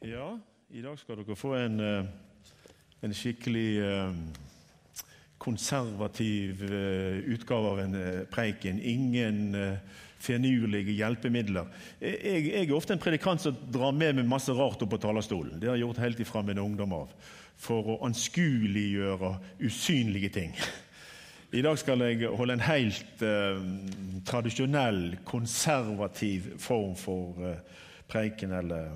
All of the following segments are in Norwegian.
Ja, i dag skal dere få en, eh, en skikkelig eh, konservativ eh, utgave av en preiken. Ingen finurlige hjelpemidler. Jeg, jeg, er ofte en predikant som drar med meg masse rart opp på talerstolen. Det har jeg gjort helt ifra min ungdom av. For å anskueliggjøre usynlige ting. I dag skal jeg holde en helt eh, tradisjonell, konservativ form for eh, preiken eller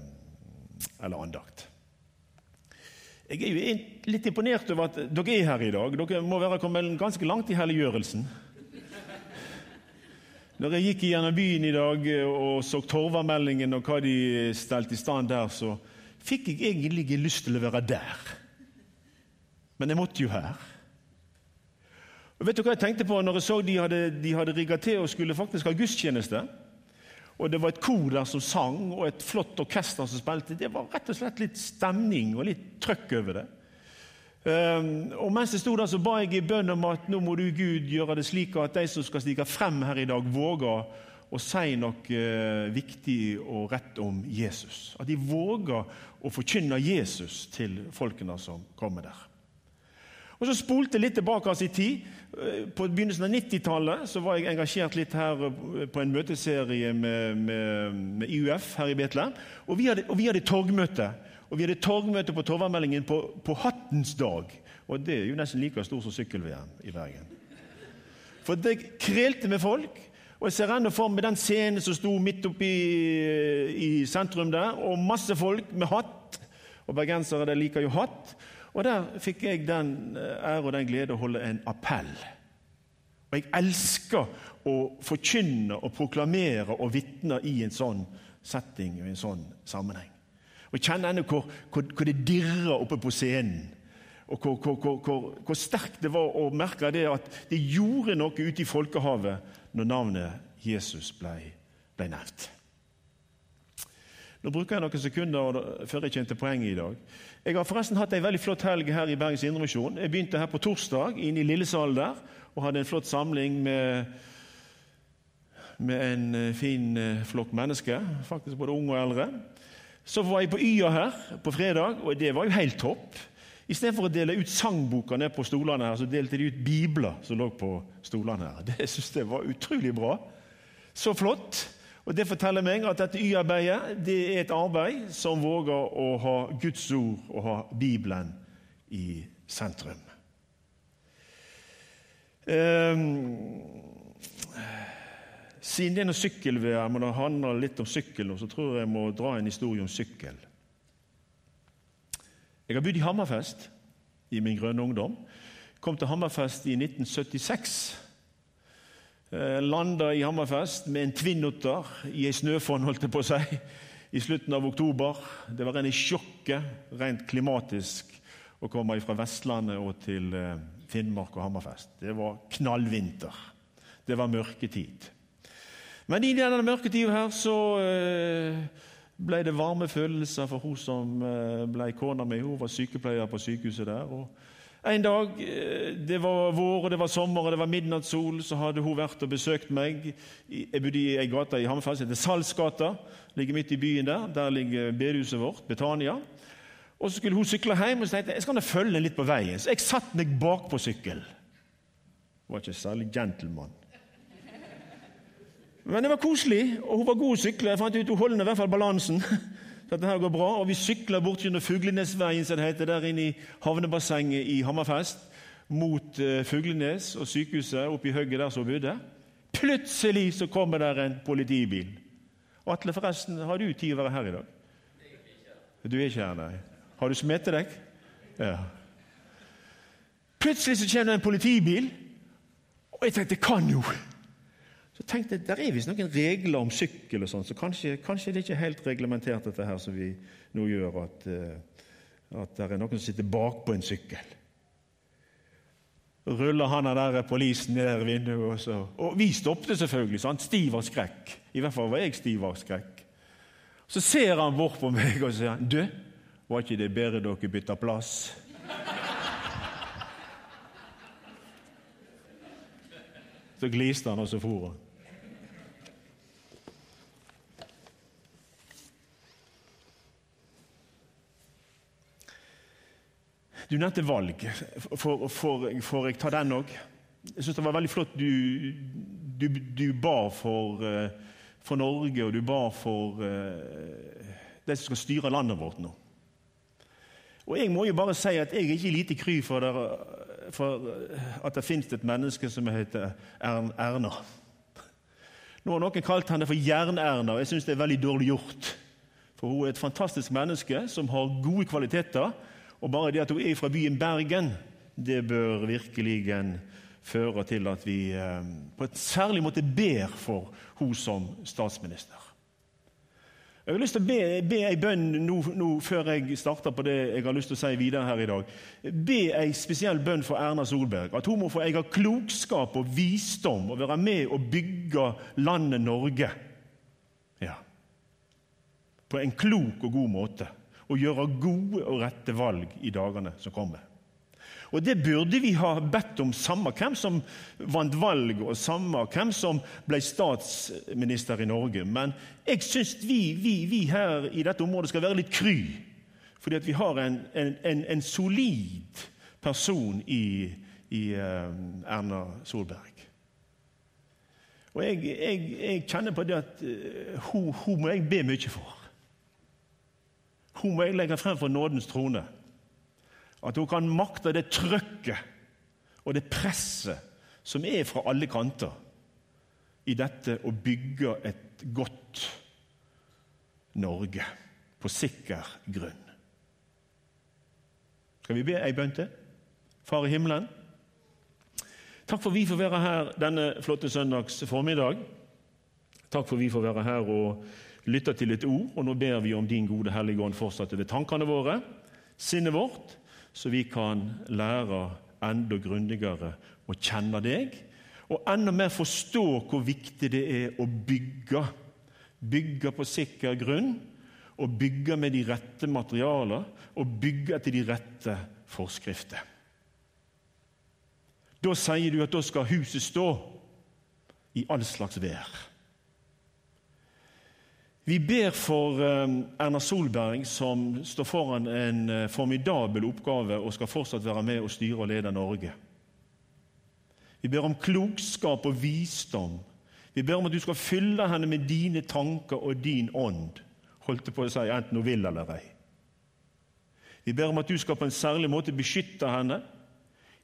eller andakt. Jeg er jo litt imponert over at dere er her i dag. Dere må være kommet ganske langt i helliggjørelsen. Når jeg gikk gjennom byen i dag og så Torvameldingen og hva de stelte i stand der, så fikk jeg egentlig ikke lyst til å være der. Men jeg måtte jo her. Og vet du hva jeg tenkte på når jeg så de hadde, de hadde rigga til og skulle faktisk ha gudstjeneste? Og det var et kor der som sang, og et flott orkester som spilte. Det var rett og slett litt stemning og litt trøkk over det. Um, og Mens jeg sto der, så ba jeg i bønn om at nå må du, Gud, gjøre det slik at de som skal stige frem her i dag, våger å si noe uh, viktig og rett om Jesus. At de våger å forkynne Jesus til folkene som kommer der. Og Så spolte jeg litt tilbake i tid. Eh, på begynnelsen av 90-tallet var jeg engasjert litt her eh, på en møteserie med, med, med IUF her i Betlehem. Og vi, hadde, og vi hadde torgmøte. Og vi hadde torgmøte på Torvaldmeldingen på, på, Hattens dag. Og det er jo nesten like stort som sykkel-VM i Bergen. For det krelte med folk. Og jeg ser ennå for meg den scenen som sto midt oppe i, i sentrum der, og masse folk med hatt. Og bergensere liker jo hatt. Og Der fikk jeg den eh, ære og den glede å holde en appell. Og Jeg elsker å forkynne og proklamere og vitne i en sånn setting og i en sånn sammenheng. Og Jeg kjenner ennå hvor, hvor, hvor, det dirrer oppe på scenen. Og hvor, hvor, sterkt det var å merke det at det gjorde noe ute i folkehavet når navnet Jesus ble, ble nevnt. Nå bruker jeg noen sekunder før jeg kommer til poenget i dag. Jeg har forresten hatt ei veldig flott helg her i Bergens Indremisjon. Jeg begynte her på torsdag inne i Lillesalen der og hadde en flott samling med, med en eh, fin eh, flokk mennesker. Faktisk både unge og eldre. Så var jeg på Y-a her på fredag, og det var jo helt topp. Istedenfor å dele ut sangboka ned på stolene her, så delte de ut bibler som lå på stolene her. Det syns jeg var utrolig bra. Så flott. Og Det forteller meg at dette Y-arbeidet det er et arbeid som våger å ha Guds ord og ha Bibelen i sentrum. Um, siden det er noe sykkelvær, men det handler litt om sykkel, så tror jeg jeg må dra en historie om sykkel. Jeg har bodd i Hammerfest i min grønne ungdom. Kom til Hammerfest i 1976. Eh, landa i Hammerfest med en Twin-Otter i ei snøfonn, holdt jeg på å si, i slutten av oktober. Det var rene sjokket, rent klimatisk, å komme fra Vestlandet og til eh, Finnmark og Hammerfest. Det var knallvinter. Det var mørketid. Men i denne mørketida her så eh, ble det varme følelser for hun som ble kona mi. Hun var sykepleier på sykehuset der. og en dag eh, det var vår, og det var sommer og det var midnattssol, så hadde hun vært og besøkt meg. Jeg bodde i ei gate i Hammerfest som heter Salsgata. Ligger midt i byen Der Der ligger bedehuset vårt, Betania. Og Så skulle hun sykle hjem, og så tenkte jeg jeg skal følge henne litt på veien. Så jeg satte meg bak på sykkel. Hun var ikke særlig gentleman. Men det var koselig, og hun var god å sykle. Jeg fant ut Hun holdt i hvert fall balansen. Dette her går bra, og Vi sykler bort gjennom Fuglenesveien, som det heter, der inne i havnebassenget i Hammerfest, mot uh, Fuglenes og sykehuset oppe i høgget der som bodde. Plutselig så kommer der en politibil. Atle, forresten, har du tid å være her i dag? Du er ikke her, nei. Har du smittet deg? Ja. Plutselig så kommer det en politibil, og jeg tenkte kan jo så tenkte jeg, Der er visst noen regler om sykkel, og sånn, så kanskje, kanskje, det er helt reglementert, dette her som vi nå gjør, at, uh, at det er noen som sitter bakpå en sykkel. Ruller han der polisen ned vinduet, og, så, og vi stoppet selvfølgelig. Så han stiv av skrekk. I hvert fall var jeg stiv av skrekk. Så ser han bort på meg og sier 'Du, var ikke det bedre dere bytta plass?' Så gliste han, og så for han. Du nevnte valg. Får jeg ta den òg? Jeg syns det var veldig flott du, du, du ba for, eh, for, Norge, og du ba for uh, de som skal styre landet vårt nå. Og Jeg må jo bare si at jeg er ikke lite kry for, der, for at det finnes et menneske som heter Erna. Nå har noen kalt henne for Jern-Erna, og jeg syns det er veldig dårlig gjort. For hun er et fantastisk menneske som har gode kvaliteter. Og bare det at hun er fra byen Bergen, det bør virkelig føre til at vi eh, på et særlig måte ber for hun som statsminister. Jeg har lyst til å be, be ei bønn nå, nå, før jeg starter på det jeg har lyst til å si videre her i dag. Be ei spesiell bønn for Erna Solberg. At hun må få eie klokskap og visdom og være med og bygge landet Norge. Ja. På en klok og god måte. Og gjøre gode og rette valg i dagene som kommer. Og Det burde vi ha bedt om, samme hvem som vant valg, og samme hvem som ble statsminister i Norge. Men jeg syns vi, vi, vi, her i dette området skal være litt kry. Fordi at vi har en, en, en, en solid person i, i uh, Erna Solberg. Og jeg, jeg, jeg, kjenner på det at uh, hun, hun må jeg be mye for. Hun må jeg legge frem for nådens trone. At hun kan makte det trøkket og det presset som er fra alle kanter i dette å bygge et godt Norge på sikker grunn. Skal vi be ei bønn til? Far i himmelen. Takk for vi får være her denne flotte søndags formiddag. Takk for vi får være her og lytte til et ord. Og nå ber vi om din gode Hellige Ånd fortsatt ved tankene våre, sinnet vårt, så vi kan lære enda grundigere å kjenne deg, og enda mer forstå hvor viktig det er å bygge. Bygge på sikker grunn, og bygge med de rette materialer, og bygge etter de rette forskrifter. Da sier du at da skal huset stå i all slags vær. Vi ber for eh, Erna Solberg, som står foran en eh, formidabel oppgave og skal fortsatt være med og styre og lede Norge. Vi ber om klokskap og visdom. Vi ber om at du skal fylle henne med dine tanker og din ånd, holdt på å si, enten hun vil eller ei. Vi ber om at du skal på en særlig måte beskytte henne,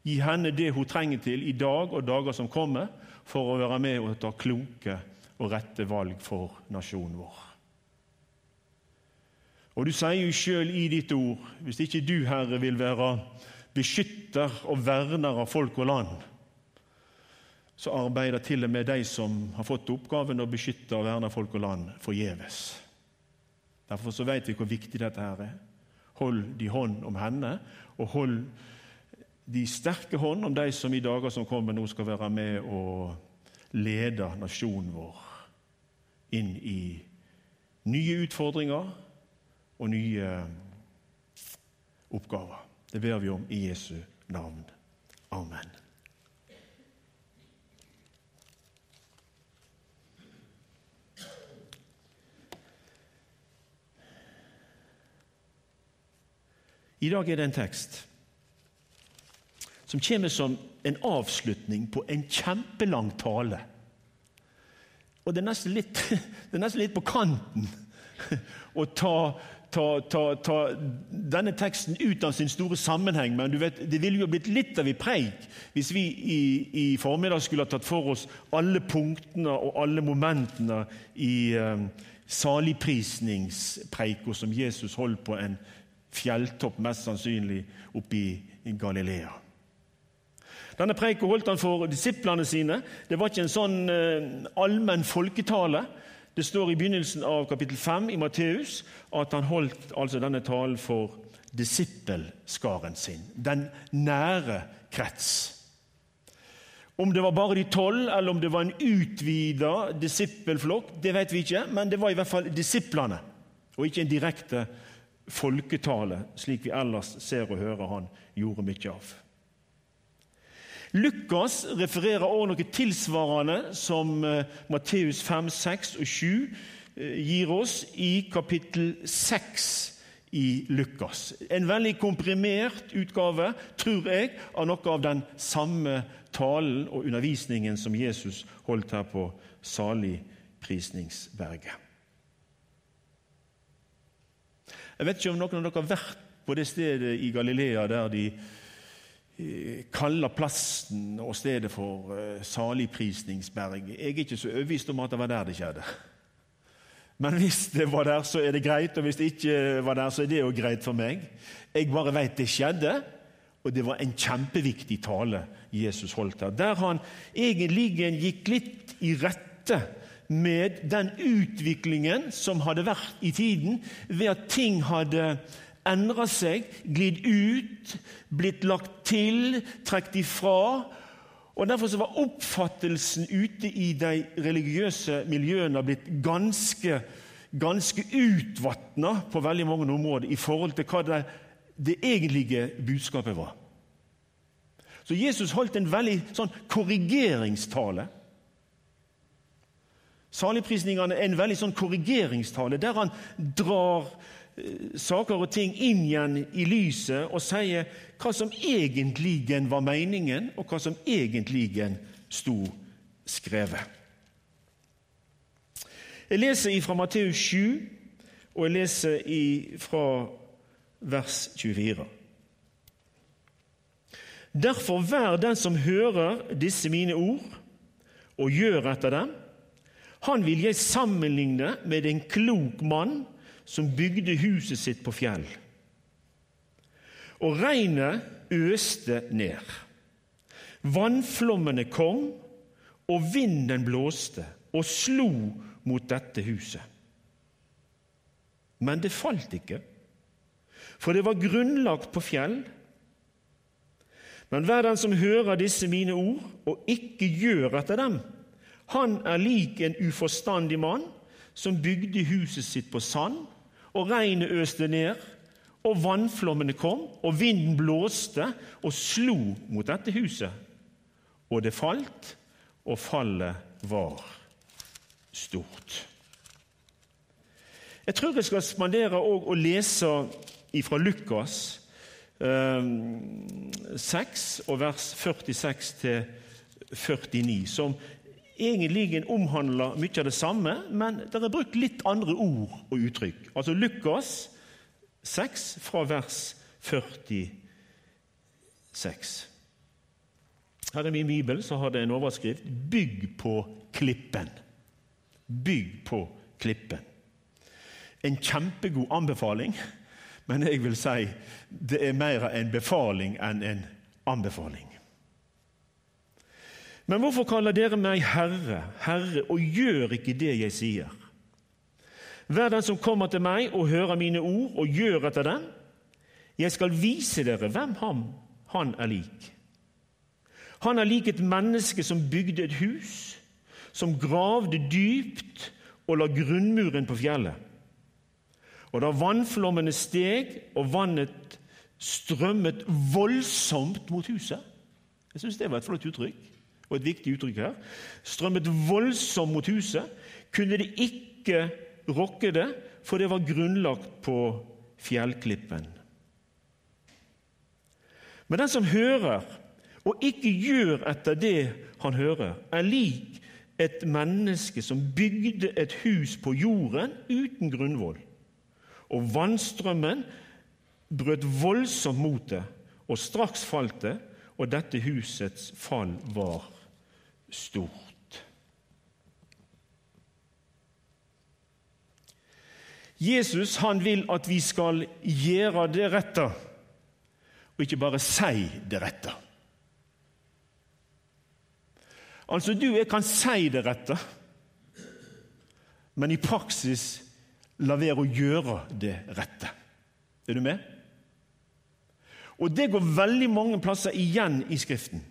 gi henne det hun trenger til i dag og dager som kommer, for å være med og ta kloke og rette valg for nasjonen vår. Og du sier jo sjøl i ditt ord, hvis ikke du, Herre, vil være beskytter og verner av folk og land, så arbeider til og med de som har fått oppgaven å beskytte og verne folk og land, forgjeves. Derfor så vet vi hvor viktig dette her er. Hold de hånd om henne, og hold de sterke hånd om de som i dager som kommer, nå skal være med og lede nasjonen vår inn i nye utfordringer og nye oppgaver. Det ber vi om i Jesu navn. Amen. I dag er det en tekst som kommer som en avslutning på en kjempelang tale. Og det er nesten litt, er nesten litt på kanten å ta ta, ta, ta, denne teksten ut av sin store sammenheng, men vet, det ville jo blitt litt av en preik hvis vi i, i, formiddag skulle ha tatt for oss alle punktene og alle momentene i eh, saligprisningspreika som Jesus holdt på en fjelltopp, mest sannsynlig oppe i Galilea. Denne preika holdt han for disiplene sine. Det var ikke en sånn eh, allmenn folketale. Det står i begynnelsen av kapittel 5 i Matteus at han holdt altså denne talen for disippelskaren sin, den nære krets. Om det var bare de tolv, eller om det var en utvida disippelflokk, det vet vi ikke, men det var i hvert fall disiplene, og ikke en direkte folketale, slik vi ellers ser og hører han gjorde mye av. Lukas refererer også noe tilsvarende som eh, Matteus 5, 6 og 7 eh, gir oss i kapittel 6 i Lukas. En veldig komprimert utgave, tror jeg, av noe av den samme talen og undervisningen som Jesus holdt her på Saligprisningsberget. Jeg vet ikke om noen av dere har vært på det stedet i Galilea der de kaller plassen og stedet for eh, Saligprisningsberget. Jeg er ikke så overbevist om at det var der det skjedde. Men hvis det var der, så er det greit, og hvis det ikke var der, så er det jo greit for meg. Jeg bare vet det skjedde, og det var en kjempeviktig tale Jesus holdt her. Der han egentlig gikk litt i rette med den utviklingen som hadde vært i tiden, ved at ting hadde endra seg, glidd ut, blitt lagt til, trukket ifra. Og Derfor var oppfattelsen ute i de religiøse miljøene blitt ganske, ganske utvatna på veldig mange områder i forhold til hva det, det egentlige budskapet var. Så Jesus holdt en veldig sånn korrigeringstale. Saligprisningene er en veldig sånn korrigeringstale der han drar saker og ting inn igjen i lyset og sier hva som egentlig var meningen, og hva som egentlig sto skrevet. Jeg leser fra Matteus 7, og jeg leser fra vers 24. Derfor vær den som hører disse mine ord, og gjør etter dem. Han vil jeg sammenligne med en klok mann som bygde huset sitt på fjell. Og regnet øste ned. Vannflommene kom, og vinden blåste og slo mot dette huset. Men det falt ikke, for det var grunnlagt på fjell. Men hver den som hører disse mine ord og ikke gjør etter dem, han er lik en uforstandig mann som bygde huset sitt på sand og regnet øste ned, og vannflommene kom, og vinden blåste og slo mot dette huset. Og det falt, og fallet var stort. Jeg tror jeg skal spandere å lese fra Lukas eh, 6 og vers 46 til 49, som egentlig omhandler mye av det samme, men det er brukt litt andre ord og uttrykk. Altså Lukas 6 fra vers 46. Her i min bibel så har det en overskrift 'Bygg på klippen'. Bygg på klippen. En kjempegod anbefaling, men jeg vil si det er mer en befaling enn en anbefaling. Men hvorfor kaller dere meg Herre, Herre, og gjør ikke det jeg sier? Vær den som kommer til meg og hører mine ord og gjør etter dem. Jeg skal vise dere hvem han, han er lik. Han er lik et menneske som bygde et hus, som gravde dypt og la grunnmuren på fjellet. Og da vannflommene steg og vannet strømmet voldsomt mot huset Jeg syns det var et flott uttrykk og et viktig uttrykk her, strømmet voldsomt mot huset, kunne de ikke rokke det, for det var grunnlagt på fjellklippen. Men den som hører og ikke gjør etter det han hører, er lik et menneske som bygde et hus på jorden uten grunnvoll. Og vannstrømmen brøt voldsomt mot det, og straks falt det, og dette husets fall var stort. Jesus han vil at vi skal gjøre det rette, og ikke bare si det rette. Altså, du jeg kan si det rette, men i praksis la være å gjøre det rette. Er du med? Og Det går veldig mange plasser igjen i Skriften.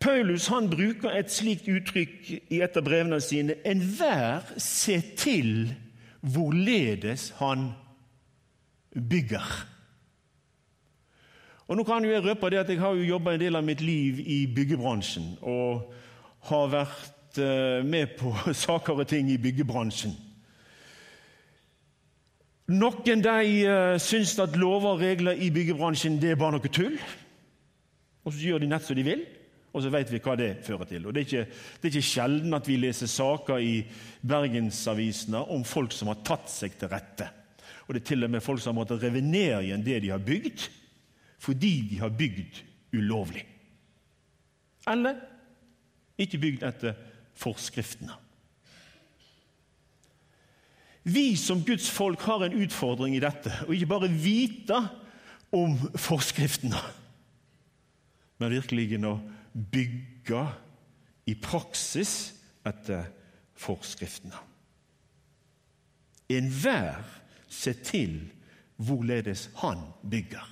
Paulus han bruker et slikt uttrykk i et av brevene sine. Enhver se til hvorledes han bygger. Og nå kan Jeg røpe det at jeg har jo jobba en del av mitt liv i byggebransjen. Og har vært eh, med på saker og ting i byggebransjen. Noen de uh, syns at lover og regler i byggebransjen det er bare noe tull. Og så gjør de nett som de vil, og så vet vi hva det fører til. Og Det er ikke, det er ikke sjelden at vi leser saker i bergensavisene om folk som har tatt seg til rette. Og det er til og med folk som har måttet revenere igjen det de har bygd, fordi de har bygd ulovlig. Eller ikke bygd etter forskriftene. Vi som Guds folk har en utfordring i dette, og ikke bare vite om forskriftene, men virkelig å bygge i praksis etter forskriftene. Enhver ser til hvorledes han bygger.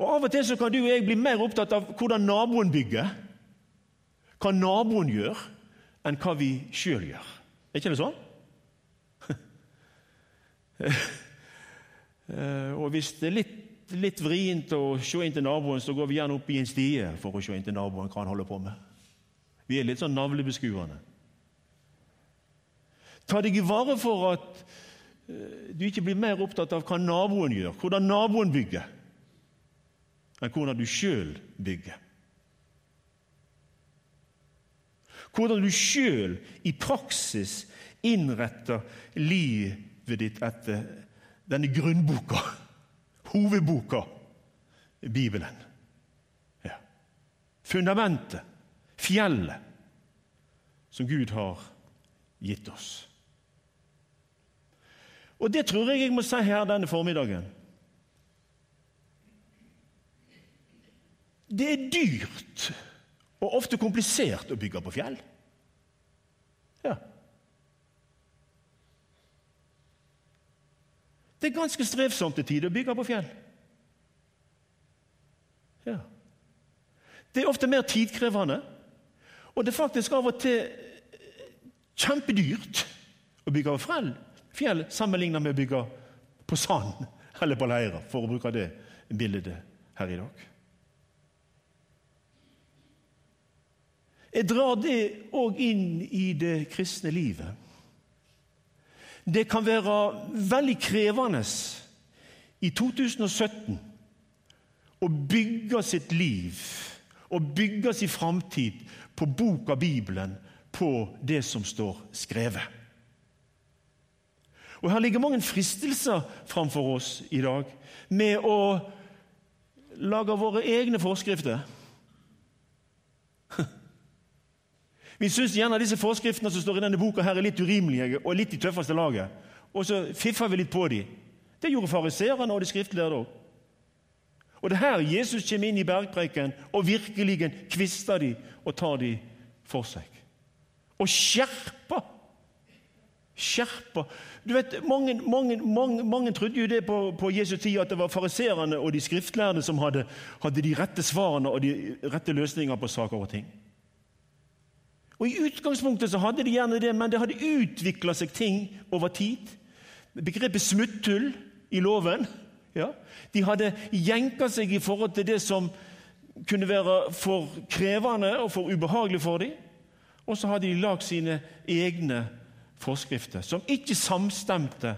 Og Av og til så kan du og jeg bli mer opptatt av hvordan naboen bygger, hva naboen gjør, enn hva vi sjøl gjør. Er ikke det sånn? Eh, og hvis det er litt, litt vrient å se inn til naboen, så går vi gjerne opp i en stie for å se inn til naboen hva han holder på med. Vi er litt sånn navlebeskuende. Ta deg i vare for at eh, du ikke blir mer opptatt av hva naboen gjør, hvordan naboen bygger, enn hvordan du sjøl bygger. Hvordan du sjøl i praksis innretter livet ditt etter denne grunnboka, hovedboka, Bibelen. Ja. Fundamentet, fjellet, som Gud har gitt oss. Og det tror jeg jeg må si her denne formiddagen. Det er dyrt og ofte komplisert å bygge på fjell. Ja. Det er ganske strevsomt til tider å bygge på fjell. Ja. Det er ofte mer tidkrevende, og det er faktisk av og til kjempedyrt å bygge på fjell, sammenlignet med å bygge på sand eller på leirer, for å bruke det bildet her i dag. Jeg drar det òg inn i det kristne livet. Det kan være veldig krevende i 2017 å bygge sitt liv og bygge sin framtid på boka Bibelen, på det som står skrevet. Og Her ligger mange fristelser framfor oss i dag med å lage våre egne forskrifter. Vi syns gjerne disse forskriftene som står i denne boka her er litt urimelige og litt i tøffeste laget. Og så fiffer vi litt på dem. Det gjorde fariseerne og de skriftlærde òg. Og det er her Jesus kommer inn i bergpreken og virkelig kvister dem og tar dem for seg. Og skjerper. Skjerper. Du vet, Mange, mange, mange, mange trodde jo det på, på Jesu tid at det var fariserene og de skriftlærde som hadde, hadde de rette svarene og de rette løsningene på saker og ting. Og I utgangspunktet så hadde de gjerne det, men det hadde utvikla seg ting over tid. Begrepet smutthull i loven ja, De hadde jenka seg i forhold til det som kunne være for krevende og for ubehagelig for dem. Og så hadde de lagd sine egne forskrifter, som ikke samstemte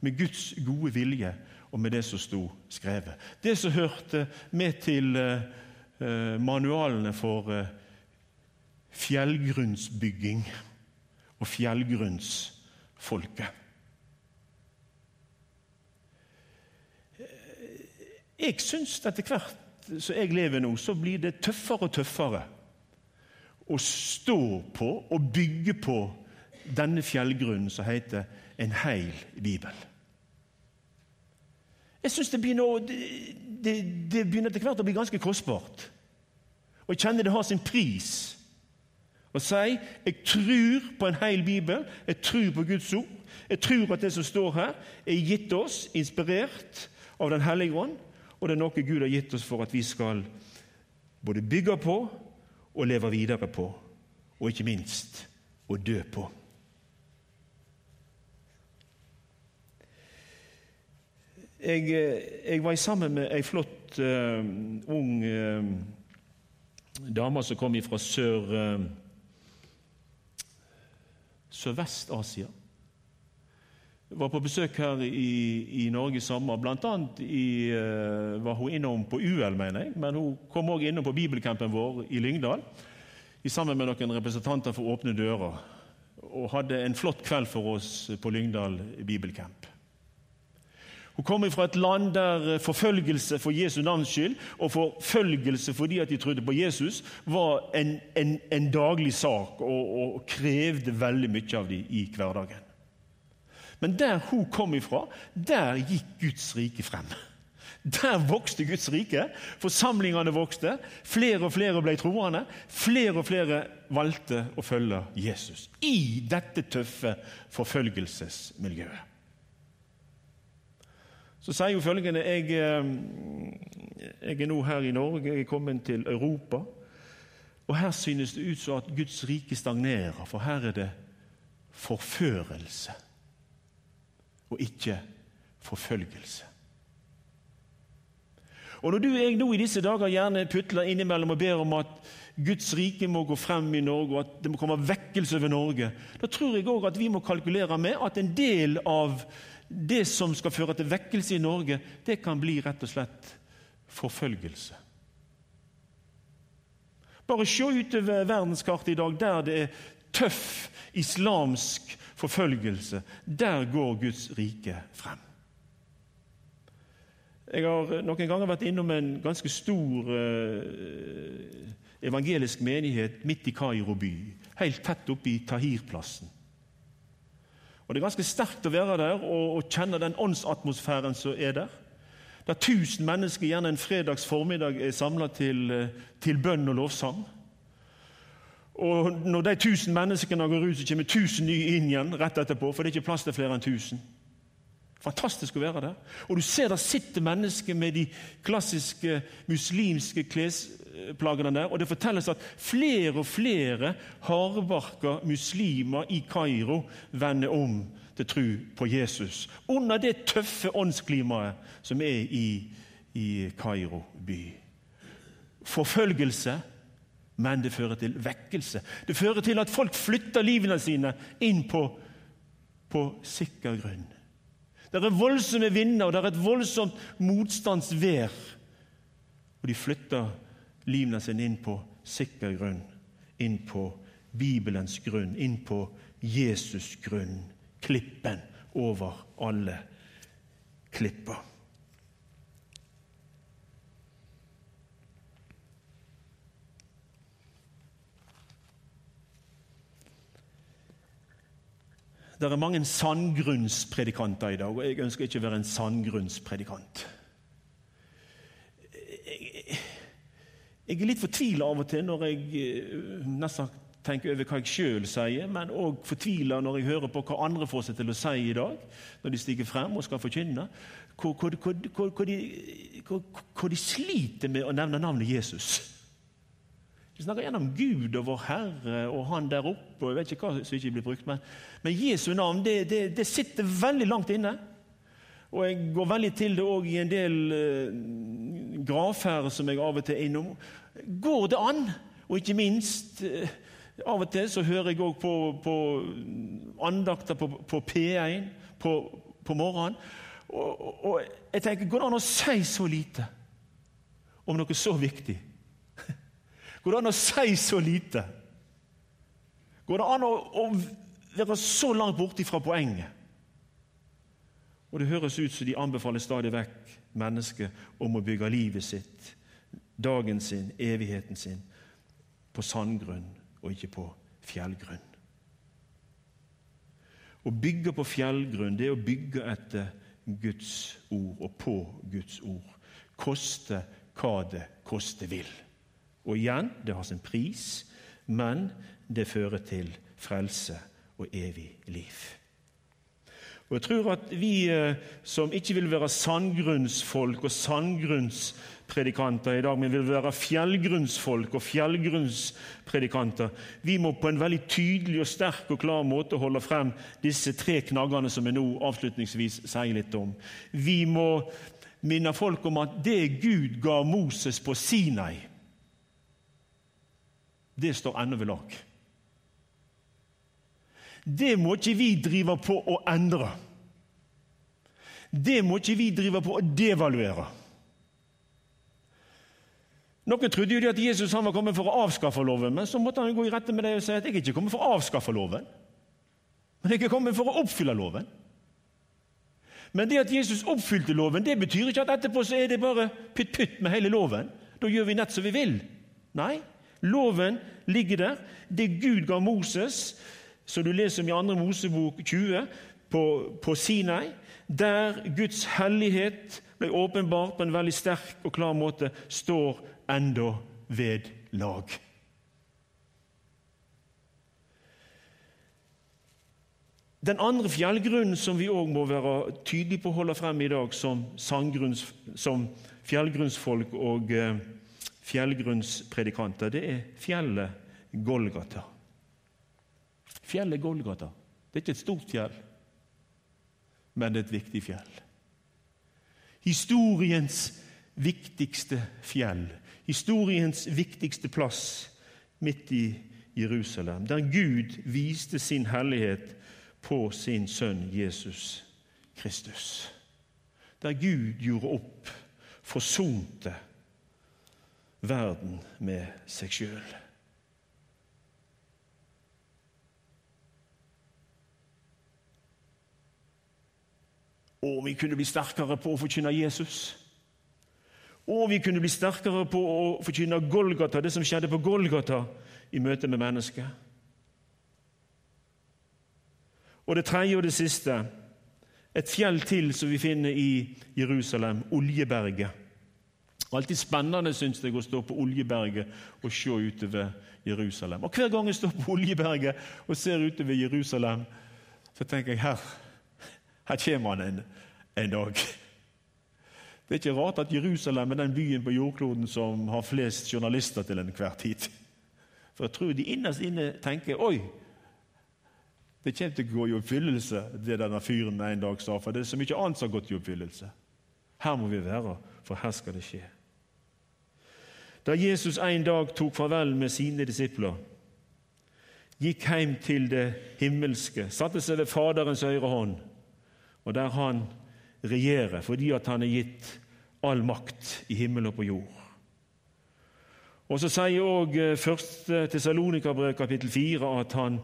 med Guds gode vilje og med det som sto skrevet. Det som hørte med til uh, manualene for uh, fjellgrunnsbygging og fjellgrunnsfolket. Jeg syns etter hvert som jeg lever nå, så blir det tøffere og tøffere å stå på og bygge på denne fjellgrunnen som heter en heil bibel. Jeg syns det, det, det, begynner etter hvert å bli ganske kostbart. Og jeg kjenner det har sin pris og si jeg tror på en hel bibel, jeg tror på Guds ord. Jeg tror at det som står her, er gitt oss, inspirert av Den hellige ånd, og det er noe Gud har gitt oss for at vi skal både bygge på og leve videre på, og ikke minst å dø på. Jeg, jeg var sammen med ei flott uh, ung uh, dame som kom fra sør... Uh, Sørvest-Asia. var på besøk her i, i Norge i sommer. Blant annet i, uh, var hun innom på UL, mener jeg, men hun kom også innom på bibelcampen vår i Lyngdal sammen med noen representanter for Åpne dører. Og hadde en flott kveld for oss på Lyngdal bibelcamp. Hun kommer fra et land der forfølgelse for Jesu navns skyld og forfølgelse fordi at de trodde på Jesus, var en, en, en daglig sak og, og, krevde veldig mye av dem i hverdagen. Men der hun kom ifra, der gikk Guds rike frem. Der vokste Guds rike. Forsamlingene vokste. Flere og flere ble troende. Flere og flere valgte å følge Jesus i dette tøffe forfølgelsesmiljøet. Så sier hun følgende jeg, eh, jeg er nå her i Norge, jeg er kommet til Europa. Og her synes det ut som at Guds rike stagnerer, for her er det forførelse og ikke forfølgelse. Og Når du og jeg nå i disse dager gjerne putler innimellom og ber om at Guds rike må gå frem i Norge, og at det må komme vekkelse over Norge, da tror jeg òg at vi må kalkulere med at en del av det som skal føre til vekkelse i Norge, det kan bli rett og slett forfølgelse. Bare se utover verdenskartet i dag, der det er tøff islamsk forfølgelse. Der går Guds rike frem. Jeg har noen ganger vært innom en ganske stor eh, evangelisk menighet midt i Kairo by, helt tett oppe i Tahir-plassen. Og Det er ganske sterkt å være der og, og kjenne den åndsatmosfæren som er der. Der tusen mennesker gjerne en fredags formiddag er samla til, eh, til bønn og lovsang. Og når de tusen menneskene går ut, så kommer tusen nye inn igjen rett etterpå. For det er ikke plass til flere enn tusen. Fantastisk å være der. Og du ser der sitter mennesker med de klassiske muslimske klesplagene der. Og det fortelles at flere og flere hardbarka muslimer i Kairo vender om til tro på Jesus. Under det tøffe åndsklimaet som er i, i Kairo by. Forfølgelse men det fører til vekkelse. Det fører til at folk flytter livene sine inn på, på sikker grunn. Det er voldsomme vinder, og det er et voldsomt motstandsvær. Og de flytter livene sine inn på sikker grunn, inn på Bibelens grunn, inn på Jesus' grunn. Klippen over alle klipper. Det er mange sandgrunnspredikanter i dag, og jeg ønsker ikke å være en sandgrunnspredikant. Jeg er litt fortvila av og til når jeg eh, nesten tenker over hva jeg sjøl sier, men òg fortvila når jeg hører på hva andre får seg til å si i dag, når de stiger frem og skal forkynne. Hvor, hvor, hvor, hvor de, de, sliter med å nevne navnet Jesus. Vi snakker gjennom Gud og vår Herre og Han der oppe. og jeg vet ikke hva som ikke blir brukt, Men, men Jesu navn det, det, det, sitter veldig langt inne. Og Jeg går veldig til det òg i en del eh, gravferder som jeg av og til er innom. Går det an? Og ikke minst eh, Av og til så hører jeg òg på, på, andakter på, på P1 på, på morgenen. Og, og, jeg tenker, Går det an å si så lite om noe så viktig? Går det an å si så lite? Går det an å, å være så langt borte fra poenget? Og Det høres ut som de anbefaler stadig vekk mennesket om å bygge livet sitt, dagen sin, evigheten sin, på sandgrunn og ikke på fjellgrunn. Å bygge på fjellgrunn det er å bygge etter Guds ord og på Guds ord. Koste hva det koste vil. Og igjen, det har sin pris, men det fører til frelse og evig liv. Og jeg tror at Vi eh, som ikke vil være sandgrunnsfolk og sandgrunnspredikanter i dag, men vil være fjellgrunnsfolk og fjellgrunnspredikanter, vi må på en veldig tydelig og sterk og klar måte holde frem disse tre knaggene som jeg nå avslutningsvis sier litt om. Vi må minne folk om at det Gud ga Moses på Sinai, det står ennå ved lag. Det må ikke vi drive på å endre. Det må ikke vi drive på å devaluere. Noen trodde jo at Jesus var kommet for å avskaffe loven, men så måtte han gå i rette med det og si at jeg er ikke kommet for å avskaffe loven, men jeg er kommet for å oppfylle loven. Men det at Jesus oppfylte loven, det betyr ikke at etterpå så er det bare pytt-pytt med hele loven. Da gjør vi nett som vi vil. Nei, loven ligger der. Det Gud ga Moses, som du leser om i 2. Mosebok 20, på, på Sinai, der Guds hellighet ble åpenbart på en veldig sterk og klar måte, står enda ved lag. Den andre fjellgrunnen som vi òg må være tydelige på å holde frem i dag som, som fjellgrunnsfolk og eh, fjellgrunnspredikanter, det er fjellet Golgata. Fjellet Golgata. Det er ikke et stort fjell, men det er et viktig fjell. Historiens viktigste fjell, historiens viktigste plass midt i Jerusalem, der Gud viste sin hellighet på sin sønn Jesus Kristus. Der Gud gjorde opp, forsonte verden med seg sjøl. Og vi kunne bli sterkere på å forkynne Jesus. Og vi kunne bli sterkere på å forkynne Golgata, det som skjedde på Golgata i møte med mennesket. Og det tredje og det siste et fjell til som vi finner i Jerusalem, Oljeberget. Alltid spennende synes jeg å stå på Oljeberget og se utover Jerusalem. Og Hver gang jeg står på Oljeberget og ser utover Jerusalem, så tenker jeg her, her kommer han en, en dag. Det er ikke rart at Jerusalem er den byen på jordkloden som har flest journalister til enhver tid. For jeg tror de innerst inne tenker oi, det kommer til å gå i oppfyllelse, det denne fyren en dag sa. For det er så mye annet som har gått i oppfyllelse. Her må vi være, for her skal det skje. Da Jesus en dag tok farvel med sine disipler, gikk hjem til det himmelske, satte seg ved Faderens høyre hånd, og der han regjerer fordi at han er gitt all makt i himmel og på jord. Og Så sier òg 1. Tessalonika-brev kapittel 4 at han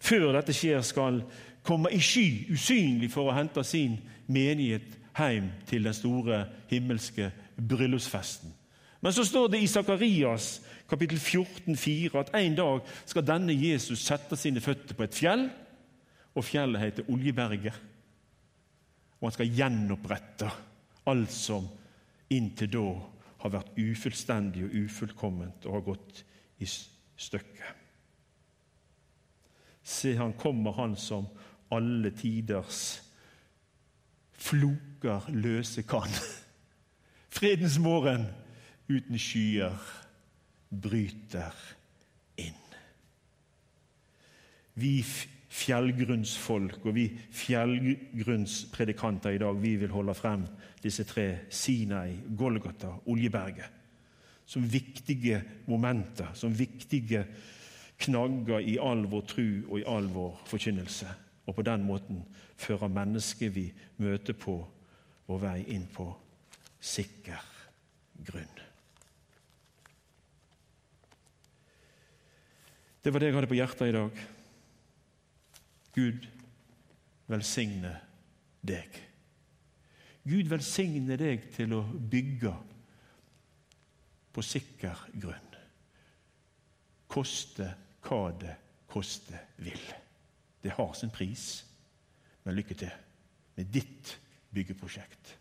før dette skjer, skal komme i sky, usynlig, for å hente sin menighet hjem til den store himmelske bryllupsfesten. Men så står det i Sakarias kapittel 14, 4, at en dag skal denne Jesus sette sine føtter på et fjell, og fjellet heter Oljeberget. Og han skal gjenopprette alt som inntil da har vært ufullstendig og ufullkomment og har gått i stykker. Se, han kommer, han som alle tiders floker løse kan. Fredens morgen uten skyer bryter inn. Vi fjellgrunnsfolk og vi fjellgrunnspredikanter i dag vi vil holde frem disse tre Sinai, Golgata, Oljeberget som viktige momenter, som viktige knagger i all vår tru og i all vår forkynnelse. Og på den måten fører mennesket vi møter på vår vei inn på sikker grunn. Det var det jeg hadde på hjertet i dag. Gud velsigne deg. Gud velsigne deg til å bygge på sikker grunn. Koste hva det koste vil. Det har sin pris, men lykke til med ditt byggeprosjekt.